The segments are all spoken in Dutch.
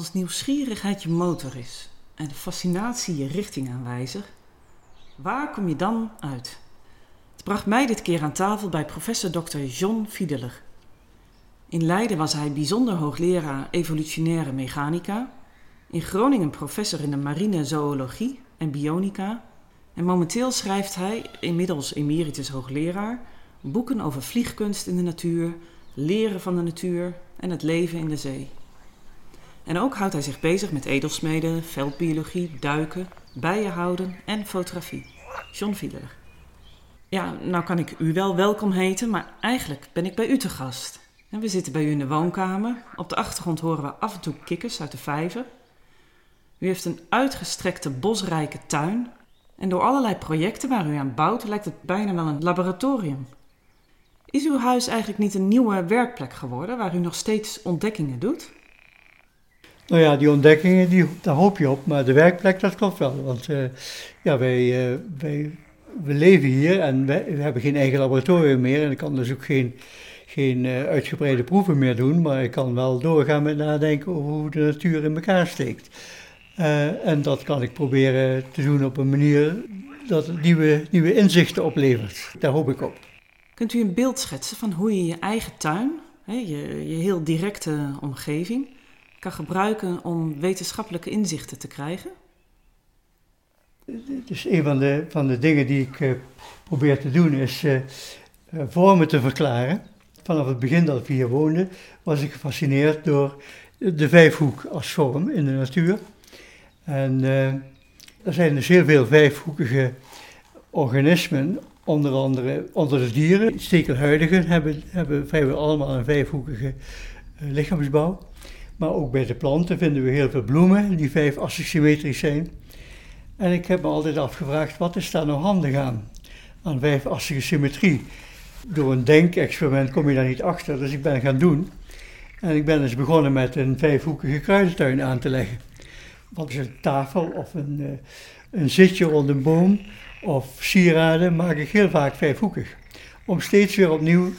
Als nieuwsgierigheid je motor is en de fascinatie je richtingaanwijzer, waar kom je dan uit? Het bracht mij dit keer aan tafel bij professor Dr. John Fiedeler. In Leiden was hij bijzonder hoogleraar evolutionaire mechanica, in Groningen professor in de marine zoologie en bionica en momenteel schrijft hij, inmiddels emeritus hoogleraar, boeken over vliegkunst in de natuur, leren van de natuur en het leven in de zee. En ook houdt hij zich bezig met edelsmeden, veldbiologie, duiken, bijenhouden en fotografie. John Fiedeler. Ja, nou kan ik u wel welkom heten, maar eigenlijk ben ik bij u te gast. En we zitten bij u in de woonkamer. Op de achtergrond horen we af en toe kikkers uit de vijver. U heeft een uitgestrekte bosrijke tuin. En door allerlei projecten waar u aan bouwt, lijkt het bijna wel een laboratorium. Is uw huis eigenlijk niet een nieuwe werkplek geworden waar u nog steeds ontdekkingen doet? Nou ja, die ontdekkingen, die, daar hoop je op, maar de werkplek, dat klopt wel. Want uh, ja, wij, uh, wij we leven hier en we hebben geen eigen laboratorium meer en ik kan dus ook geen, geen uh, uitgebreide proeven meer doen, maar ik kan wel doorgaan met nadenken over hoe de natuur in elkaar steekt. en dat kan ik proberen te doen op een manier dat nieuwe, nieuwe inzichten oplevert. Daar hoop ik op. Kunt u een beeld schetsen van hoe je je eigen tuin, hè, je, je heel directe omgeving, kan gebruiken om wetenschappelijke inzichten te krijgen? Dus een van de, van de dingen die ik uh, probeer te doen is uh, vormen te verklaren. Vanaf het begin dat ik hier woonde was ik gefascineerd door de vijfhoek als vorm in de natuur. En er zijn dus heel veel vijfhoekige organismen, onder andere onder de dieren. Stekelhuidigen hebben, hebben vrijwel allemaal een vijfhoekige lichaamsbouw. Maar ook bij de planten vinden we heel veel bloemen die vijf symmetrisch zijn. En ik heb me altijd afgevraagd, wat is daar nou handig aan? Aan vijfassige symmetrie. Door een denkexperiment kom je daar niet achter, dus ik ben gaan doen. En ik ben dus begonnen met een vijfhoekige kruidentuin aan te leggen. Wat is een tafel of een, uh, een zitje rond een boom of sieraden maak ik heel vaak vijfhoekig. Om steeds weer opnieuw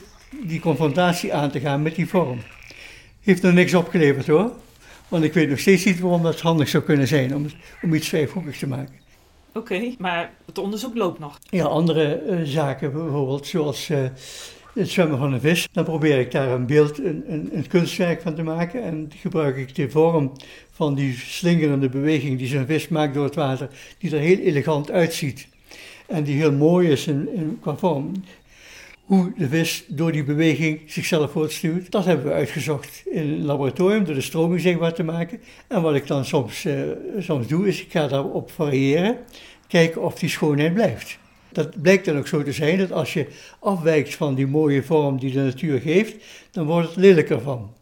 die confrontatie aan te gaan met die vorm. Heeft nog niks opgeleverd hoor. Want ik weet nog steeds niet waarom dat handig zou kunnen zijn om, om iets vijfhoekig te maken. Oké, maar het onderzoek loopt nog. Ja, andere uh, zaken bijvoorbeeld, zoals uh, het zwemmen van een vis. Dan probeer ik daar een beeld, een, een, een, kunstwerk van te maken. En gebruik ik de vorm van die slingerende beweging die zo'n vis maakt door het water, die er heel elegant uitziet. En die heel mooi is in, in, qua vorm hoe de vis door die beweging zichzelf voortstuurt. Dat hebben we uitgezocht in een laboratorium door de stroming zichtbaar te maken. En wat ik dan soms, uh, soms doe, is ik ga daarop variëren, kijken of die schoonheid blijft. Dat blijkt dan ook zo te zijn dat als je afwijkt van die mooie vorm die de natuur geeft, dan wordt het lelijker van.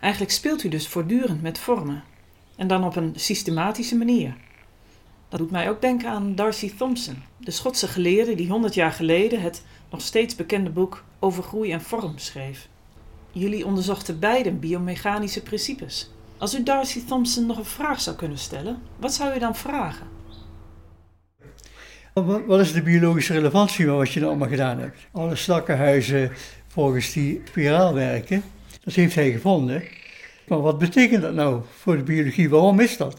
Eigenlijk speelt u dus voortdurend met vormen. En dan op een systematische manier. Dat doet mij ook denken aan Darcy Thompson, de Schotse geleerde die 100 jaar geleden het nog steeds bekende boek Over groei en vorm schreef. Jullie onderzochten beiden biomechanische principes. Als u Darcy Thompson nog een vraag zou kunnen stellen, wat zou u dan vragen? Wat is de biologische relevantie van wat je nou allemaal gedaan hebt? Alle slakkenhuizen volgens die spiraal werken, dat heeft hij gevonden. Maar wat betekent dat nou voor de biologie? Waarom is dat?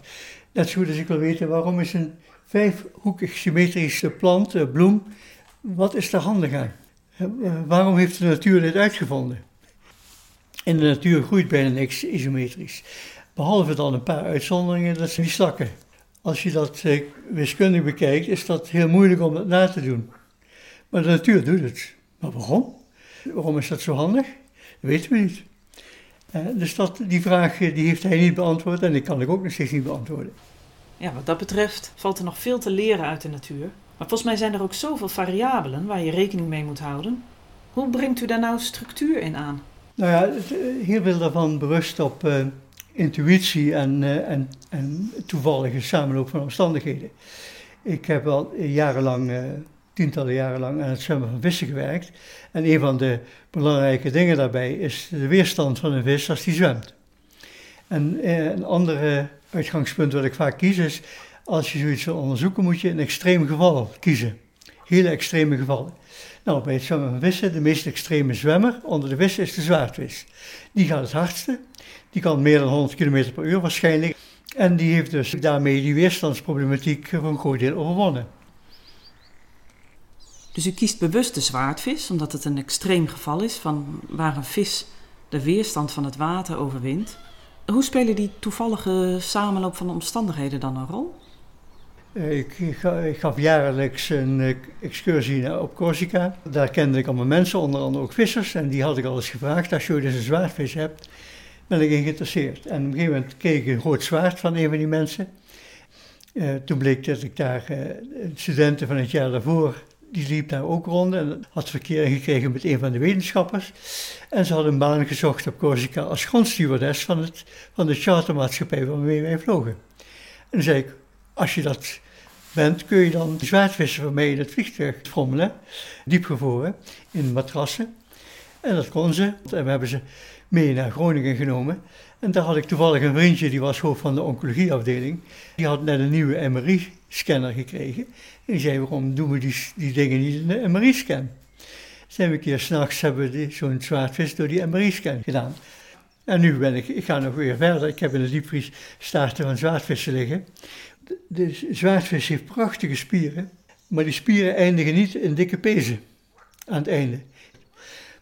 Net zo goed als ik wil weten waarom is een vijfhoekig symmetrische plant, uh, bloem, wat is er handig aan? Uh, waarom heeft de natuur dit uitgevonden? In de natuur groeit bijna niks isometrisch. Behalve dan een paar uitzonderingen, dat zijn die slakken. Als je dat wiskundig bekijkt, is dat heel moeilijk om dat na te doen. Maar de natuur doet het. Maar waarom? Waarom is dat zo handig? Dat weten we niet. Uh, dus dat, die vraag die heeft hij niet beantwoord en die kan ik ook nog steeds niet beantwoorden. Ja, wat dat betreft valt er nog veel te leren uit de natuur. Maar volgens mij zijn er ook zoveel variabelen waar je rekening mee moet houden. Hoe brengt u daar nou structuur in aan? Nou ja, eh, heel veel daarvan berust op uh, intuïtie en, uh, en, en toevallige samenloop van omstandigheden. Ik heb al jarenlang tientallen jaren lang aan het zwemmen van vissen gewerkt. En een van de belangrijke dingen daarbij is de weerstand van een vis als die zwemt. En eh, een andere uitgangspunt wat ik vaak kies is, als je zoiets wil onderzoeken moet je een extreem geval kiezen. hele extreme gevallen. Nou, bij het zwemmen van vissen, de meest extreme zwemmer onder de vissen is de zwaardvis. Die gaat het hardste, die kan meer dan 100 km per uur waarschijnlijk. En die heeft dus daarmee die weerstandsproblematiek voor een groot deel overwonnen. Dus u kiest bewust de zwaardvis, omdat het een extreem geval is van waar een vis de weerstand van het water overwint. Hoe spelen die toevallige samenloop van omstandigheden dan een rol? Eh, ik, gaf jaarlijks een eh, excursie op Corsica. Daar kende ik allemaal mensen, onder andere ook vissers. En die had ik al eens gevraagd, als je dus een zwaardvis hebt, ben ik geïnteresseerd. En op een gegeven moment kreeg ik een groot zwaard van een van die mensen. Uh, toen bleek dat ik daar uh, studenten van het jaar daarvoor, die liep daar ook rond en had verkeer gekregen met een van de wetenschappers. En ze hadden een baan gezocht op Corsica als grondstewardess van, het, van de chartermaatschappij waarmee wij vlogen. En zei ik, als je dat bent, kun je dan zwaardvissen van mij in het vliegtuig frommelen, diepgevroren, in matrassen. En dat kon ze. En we hebben ze mee naar Groningen genomen. En daar had ik toevallig een vriendje, die was hoofd van de oncologieafdeling. Die had net een nieuwe MRI-scanner gekregen. En die zei, waarom doen we die, die dingen niet in de MRI-scan? Zijn we een keer s'nachts hebben we zo'n zwaardvis door die MRI-scan gedaan. En nu ben ik, ik ga nog weer verder. Ik heb in de diepvries staarten van zwaardvissen liggen. De, de zwaardvis heeft prachtige spieren, maar die spieren eindigen niet in dikke pezen aan het einde.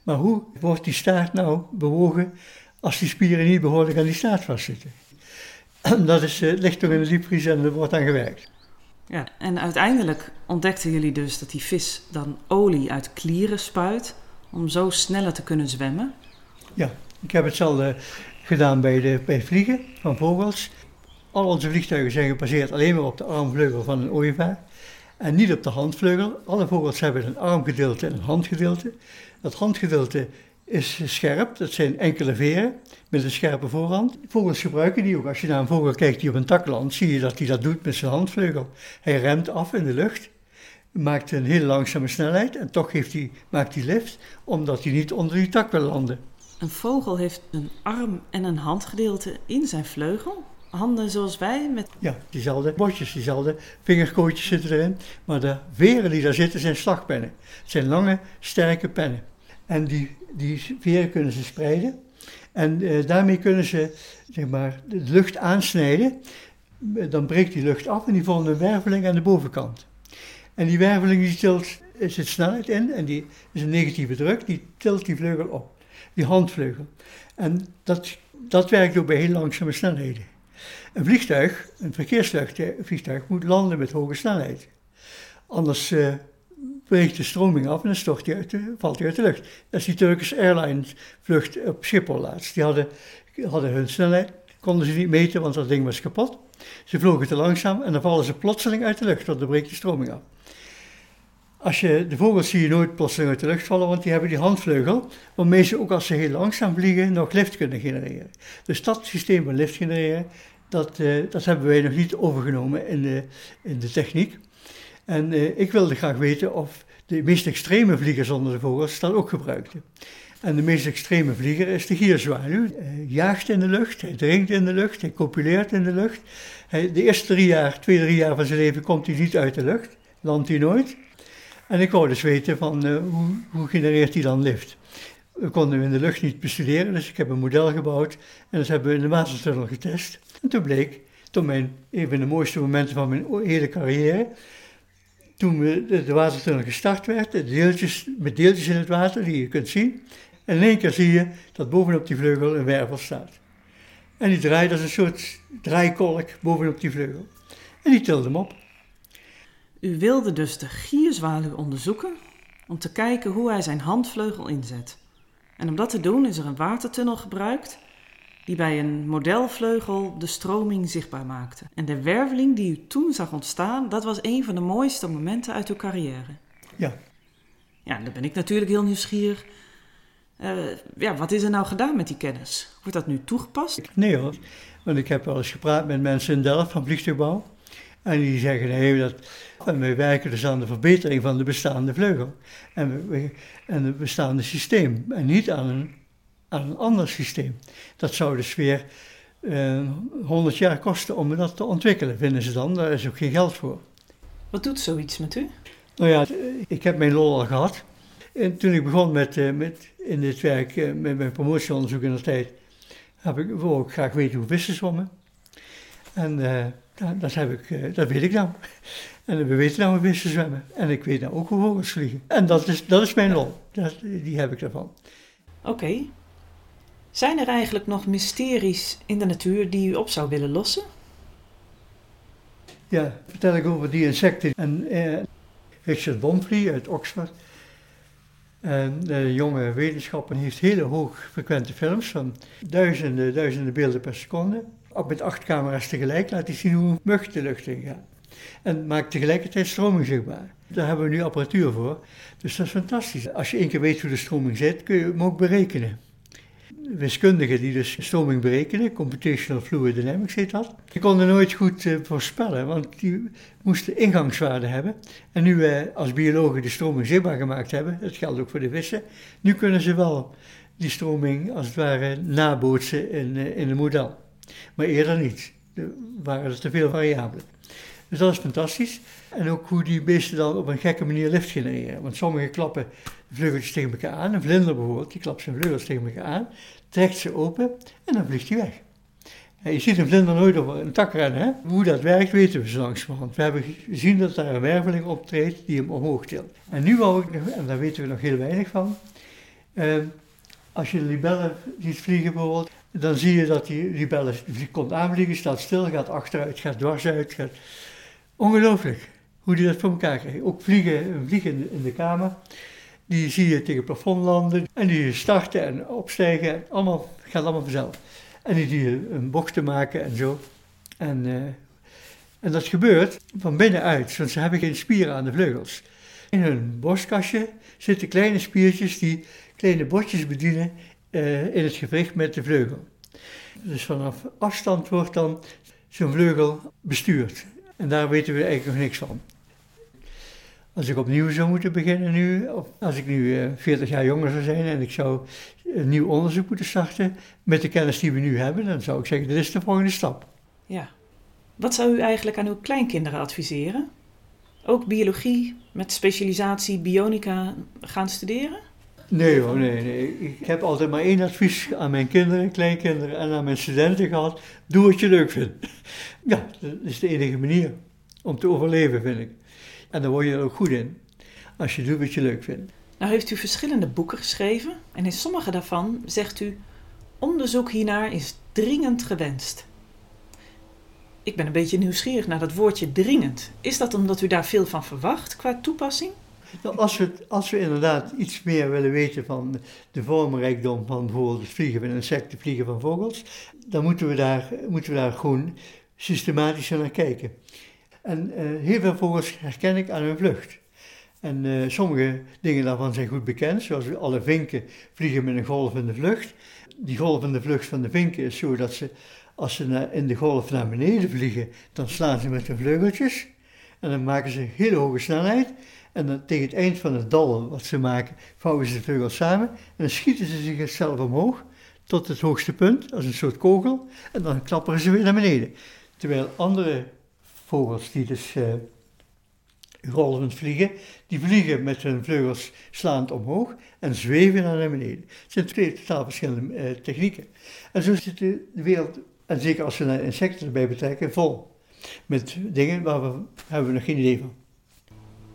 Maar hoe wordt die staart nou bewogen als die spieren niet behoorlijk aan die staart vastzitten? Dat is, uh, ligt toch in de diepvries en er wordt aan gewerkt. Ja, en uiteindelijk ontdekten jullie dus dat die vis dan olie uit klieren spuit om zo sneller te kunnen zwemmen? Ja, ik heb hetzelfde gedaan bij, de, bij het vliegen van vogels. Al onze vliegtuigen zijn gebaseerd alleen maar op de armvleugel van een ooievaar en niet op de handvleugel. Alle vogels hebben een armgedeelte en een handgedeelte. Dat handgedeelte is scherp, dat zijn enkele veren met een scherpe voorhand. Vogels gebruiken die ook. Als je naar een vogel kijkt die op een tak landt, zie je dat hij dat doet met zijn handvleugel. Hij remt af in de lucht, maakt een hele langzame snelheid en toch heeft hij, maakt hij lift, omdat hij niet onder die tak wil landen. Een vogel heeft een arm- en een handgedeelte in zijn vleugel? Handen zoals wij? Met... Ja, diezelfde botjes, diezelfde vingerkootjes zitten erin. Maar de veren die daar zitten zijn slagpennen. Het zijn lange, sterke pennen. En die, die veren kunnen ze spreiden. En uh, daarmee kunnen ze zeg maar, de lucht aansnijden. Dan breekt die lucht af en die vormt een werveling aan de bovenkant. En die werveling die tilt, zit snelheid in en die is een negatieve druk, die tilt die vleugel op. Die handvleugel. En dat, dat werkt ook bij heel langzame snelheden. Een vliegtuig, een verkeersvliegtuig, moet landen met hoge snelheid. Anders uh, breekt de stroming af en dan stort hij uit de, valt hij uit de lucht. Dat is die Turkish Airlines vlucht op Schiphol laatst. Die hadden, hadden hun snelheid, konden ze niet meten, want dat ding was kapot. Ze vlogen te langzaam en dan vallen ze plotseling uit de lucht, want dan breekt de stroming af. Als je, de vogels zie je nooit plotseling uit de lucht vallen, want die hebben die handvleugel, waarmee ze ook als ze heel langzaam vliegen nog lift kunnen genereren. Dus dat systeem van lift genereren, dat, uh, dat hebben wij nog niet overgenomen in de, in de techniek. En uh, ik wilde graag weten of de meest extreme vliegers onder de vogels dat ook gebruikten. En de meest extreme vlieger is de gierzwaluw. Hij jaagt in de lucht, hij drinkt in de lucht, hij copuleert in de lucht. Hij, de eerste drie jaar, twee, drie jaar van zijn leven komt hij niet uit de lucht, landt hij nooit. En ik wou dus weten van uh, hoe, hoe genereert hij dan lift. We konden hem in de lucht niet bestuderen, dus ik heb een model gebouwd en dat hebben we in de watertunnel getest. En toen bleek, toen mijn, een van de mooiste momenten van mijn hele carrière, toen de watertunnel gestart werd, de deeltjes, met deeltjes in het water die je kunt zien. En in één keer zie je dat bovenop die vleugel een wervel staat. En die draait als een soort draaikolk bovenop die vleugel. En die tilde hem op. U wilde dus de gierzwaluw onderzoeken om te kijken hoe hij zijn handvleugel inzet. En om dat te doen is er een watertunnel gebruikt die bij een modelvleugel de stroming zichtbaar maakte. En de werveling die u toen zag ontstaan, dat was een van de mooiste momenten uit uw carrière. Ja. Ja, dan ben ik natuurlijk heel nieuwsgierig. Uh, ja, wat is er nou gedaan met die kennis? Wordt dat nu toegepast? Nee hoor, want ik heb wel eens gepraat met mensen in Delft van vliegtuigbouw. En die zeggen, nee, dat, en wij werken dus aan de verbetering van de bestaande vleugel. En, we, en het bestaande systeem. En niet aan een, aan een ander systeem. Dat zou dus weer uh, eh, 100 jaar kosten om dat te ontwikkelen, vinden ze dan. Daar is ook geen geld voor. Wat doet zoiets met u? Nou ja, ik heb mijn lol al gehad. En toen ik begon met, uh, met in dit werk, uh, met mijn promotieonderzoek in de tijd, heb ik ook graag weten hoe vissen zwommen. En dat, dat, heb ik, dat weet ik nou. En we weten nou hoe vissen zwemmen. En ik weet nou ook hoe vogels vliegen. En dat is, dat is mijn lol. Dat, die heb ik ervan. Oké. Zijn er eigenlijk nog mysteries in de natuur die u op zou willen lossen? Ja, vertel ik over die insecten. En eh, Richard Bomfrey uit Oxford, en de jonge wetenschapper, heeft hele hoogfrequente films van duizenden, duizenden beelden per seconde. Ook met acht camera's tegelijk laat hij zien hoe een mug de lucht in gaat. En maakt tegelijkertijd stroming zichtbaar. Daar hebben we nu apparatuur voor. Dus dat is fantastisch. Als je één keer weet hoe de stroming zit, kun je hem ook berekenen wiskundigen die dus stroming berekenen, computational fluid dynamics heet dat. Die konden nooit goed uh, voorspellen, want die moesten ingangswaarden hebben. En nu wij als biologen de stroming zichtbaar gemaakt hebben, dat geldt ook voor de vissen, nu kunnen ze wel die stroming als het ware nabootsen in, uh, in een model. Maar eerder niet. Er waren er te veel variabelen. Dus dat is fantastisch. En ook hoe die beesten dan op een gekke manier lift genereren. Want sommige klappen vleugeltjes tegen elkaar aan. Een vlinder bijvoorbeeld, die klapt zijn vleugels tegen elkaar aan trekt ze open en dan vliegt hij weg. je ziet een vlinder nooit over een tak rennen. Hè? Hoe dat werkt weten we zo langzamerhand. We hebben gezien dat daar een werveling optreedt die hem omhoog tilt. En nu wou ik nog, en daar weten we nog heel weinig van, uh, als je libellen ziet vliegen bijvoorbeeld, dan zie je dat die libellen die komt aanvliegen, staat stil, gaat achteruit, gaat dwars uit. Gaat... Ongelooflijk hoe die dat voor elkaar krijgt. Ook vliegen, vliegen in de kamer. Die zie je tegen het plafond landen en die starten en opstijgen. Allemaal, gaat allemaal vanzelf. En die zie je een bocht maken en zo. En, uh, en dat gebeurt van binnenuit, want ze hebben geen spieren aan de vleugels. In hun borstkastje zitten kleine spiertjes die kleine botjes bedienen uh, in het gewricht met de vleugel. Dus vanaf afstand wordt dan zo'n vleugel bestuurd. En daar weten we eigenlijk nog niks van. Als ik opnieuw zou moeten beginnen nu, of als ik nu 40 eh, jaar jonger zou zijn en ik zou een nieuw onderzoek moeten starten met de kennis die we nu hebben, dan zou ik zeggen, dit is de volgende stap. Ja. Wat zou u eigenlijk aan uw kleinkinderen adviseren? Ook biologie met specialisatie bionica gaan studeren? Nee hoor, nee, nee. Ik heb altijd maar één advies aan mijn kinderen, kleinkinderen en aan mijn studenten gehad. Doe wat je leuk vindt. Ja, dat is de enige manier om te overleven, vind ik. En daar word je er ook goed in, als je doet wat je leuk vindt. Nou heeft u verschillende boeken geschreven en in sommige daarvan zegt u: onderzoek hiernaar is dringend gewenst. Ik ben een beetje nieuwsgierig naar dat woordje dringend. Is dat omdat u daar veel van verwacht qua toepassing? Nou, als, we, als we inderdaad iets meer willen weten van de vormrijkdom van bijvoorbeeld het vliegen van insecten, vliegen van vogels, dan moeten we daar, moeten we daar gewoon systematisch naar kijken. En uh, heel veel vogels herken ik aan hun vlucht. En uh, sommige dingen daarvan zijn goed bekend, zoals alle vinken vliegen met een golvende vlucht. Die golvende vlucht van de vinken is zo dat ze, als ze in de golf naar beneden vliegen, dan slaan ze met hun vleugeltjes. En dan maken ze hele hoge snelheid. En dan tegen het eind van het dal wat ze maken, vouwen ze de vleugels samen. En dan schieten ze zichzelf omhoog tot het hoogste punt, als een soort kogel. En dan klapperen ze weer naar beneden. Terwijl andere vogels die dus uh, golvend vliegen, die vliegen met hun vleugels slaand omhoog en zweven naar beneden. Het zijn twee totaal verschillende uh, technieken. En zo zit de wereld, en zeker als we naar insecten erbij betrekken, vol. Met dingen waar we, hebben we nog geen idee van.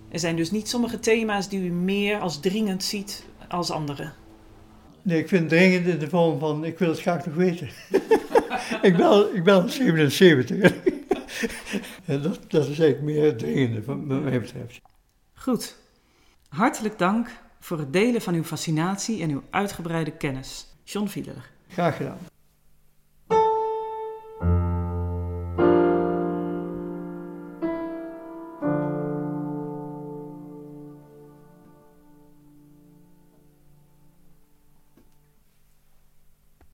Er zijn dus niet sommige thema's die u meer als dringend ziet als andere? Nee, ik vind dringend in de vorm van, ik wil het graag nog weten. ik, ben, ik ben 77 dat, dat is eigenlijk meer het dringende, wat mij betreft. Goed. Hartelijk dank voor het delen van uw fascinatie en uw uitgebreide kennis. John Fiedler. Graag gedaan.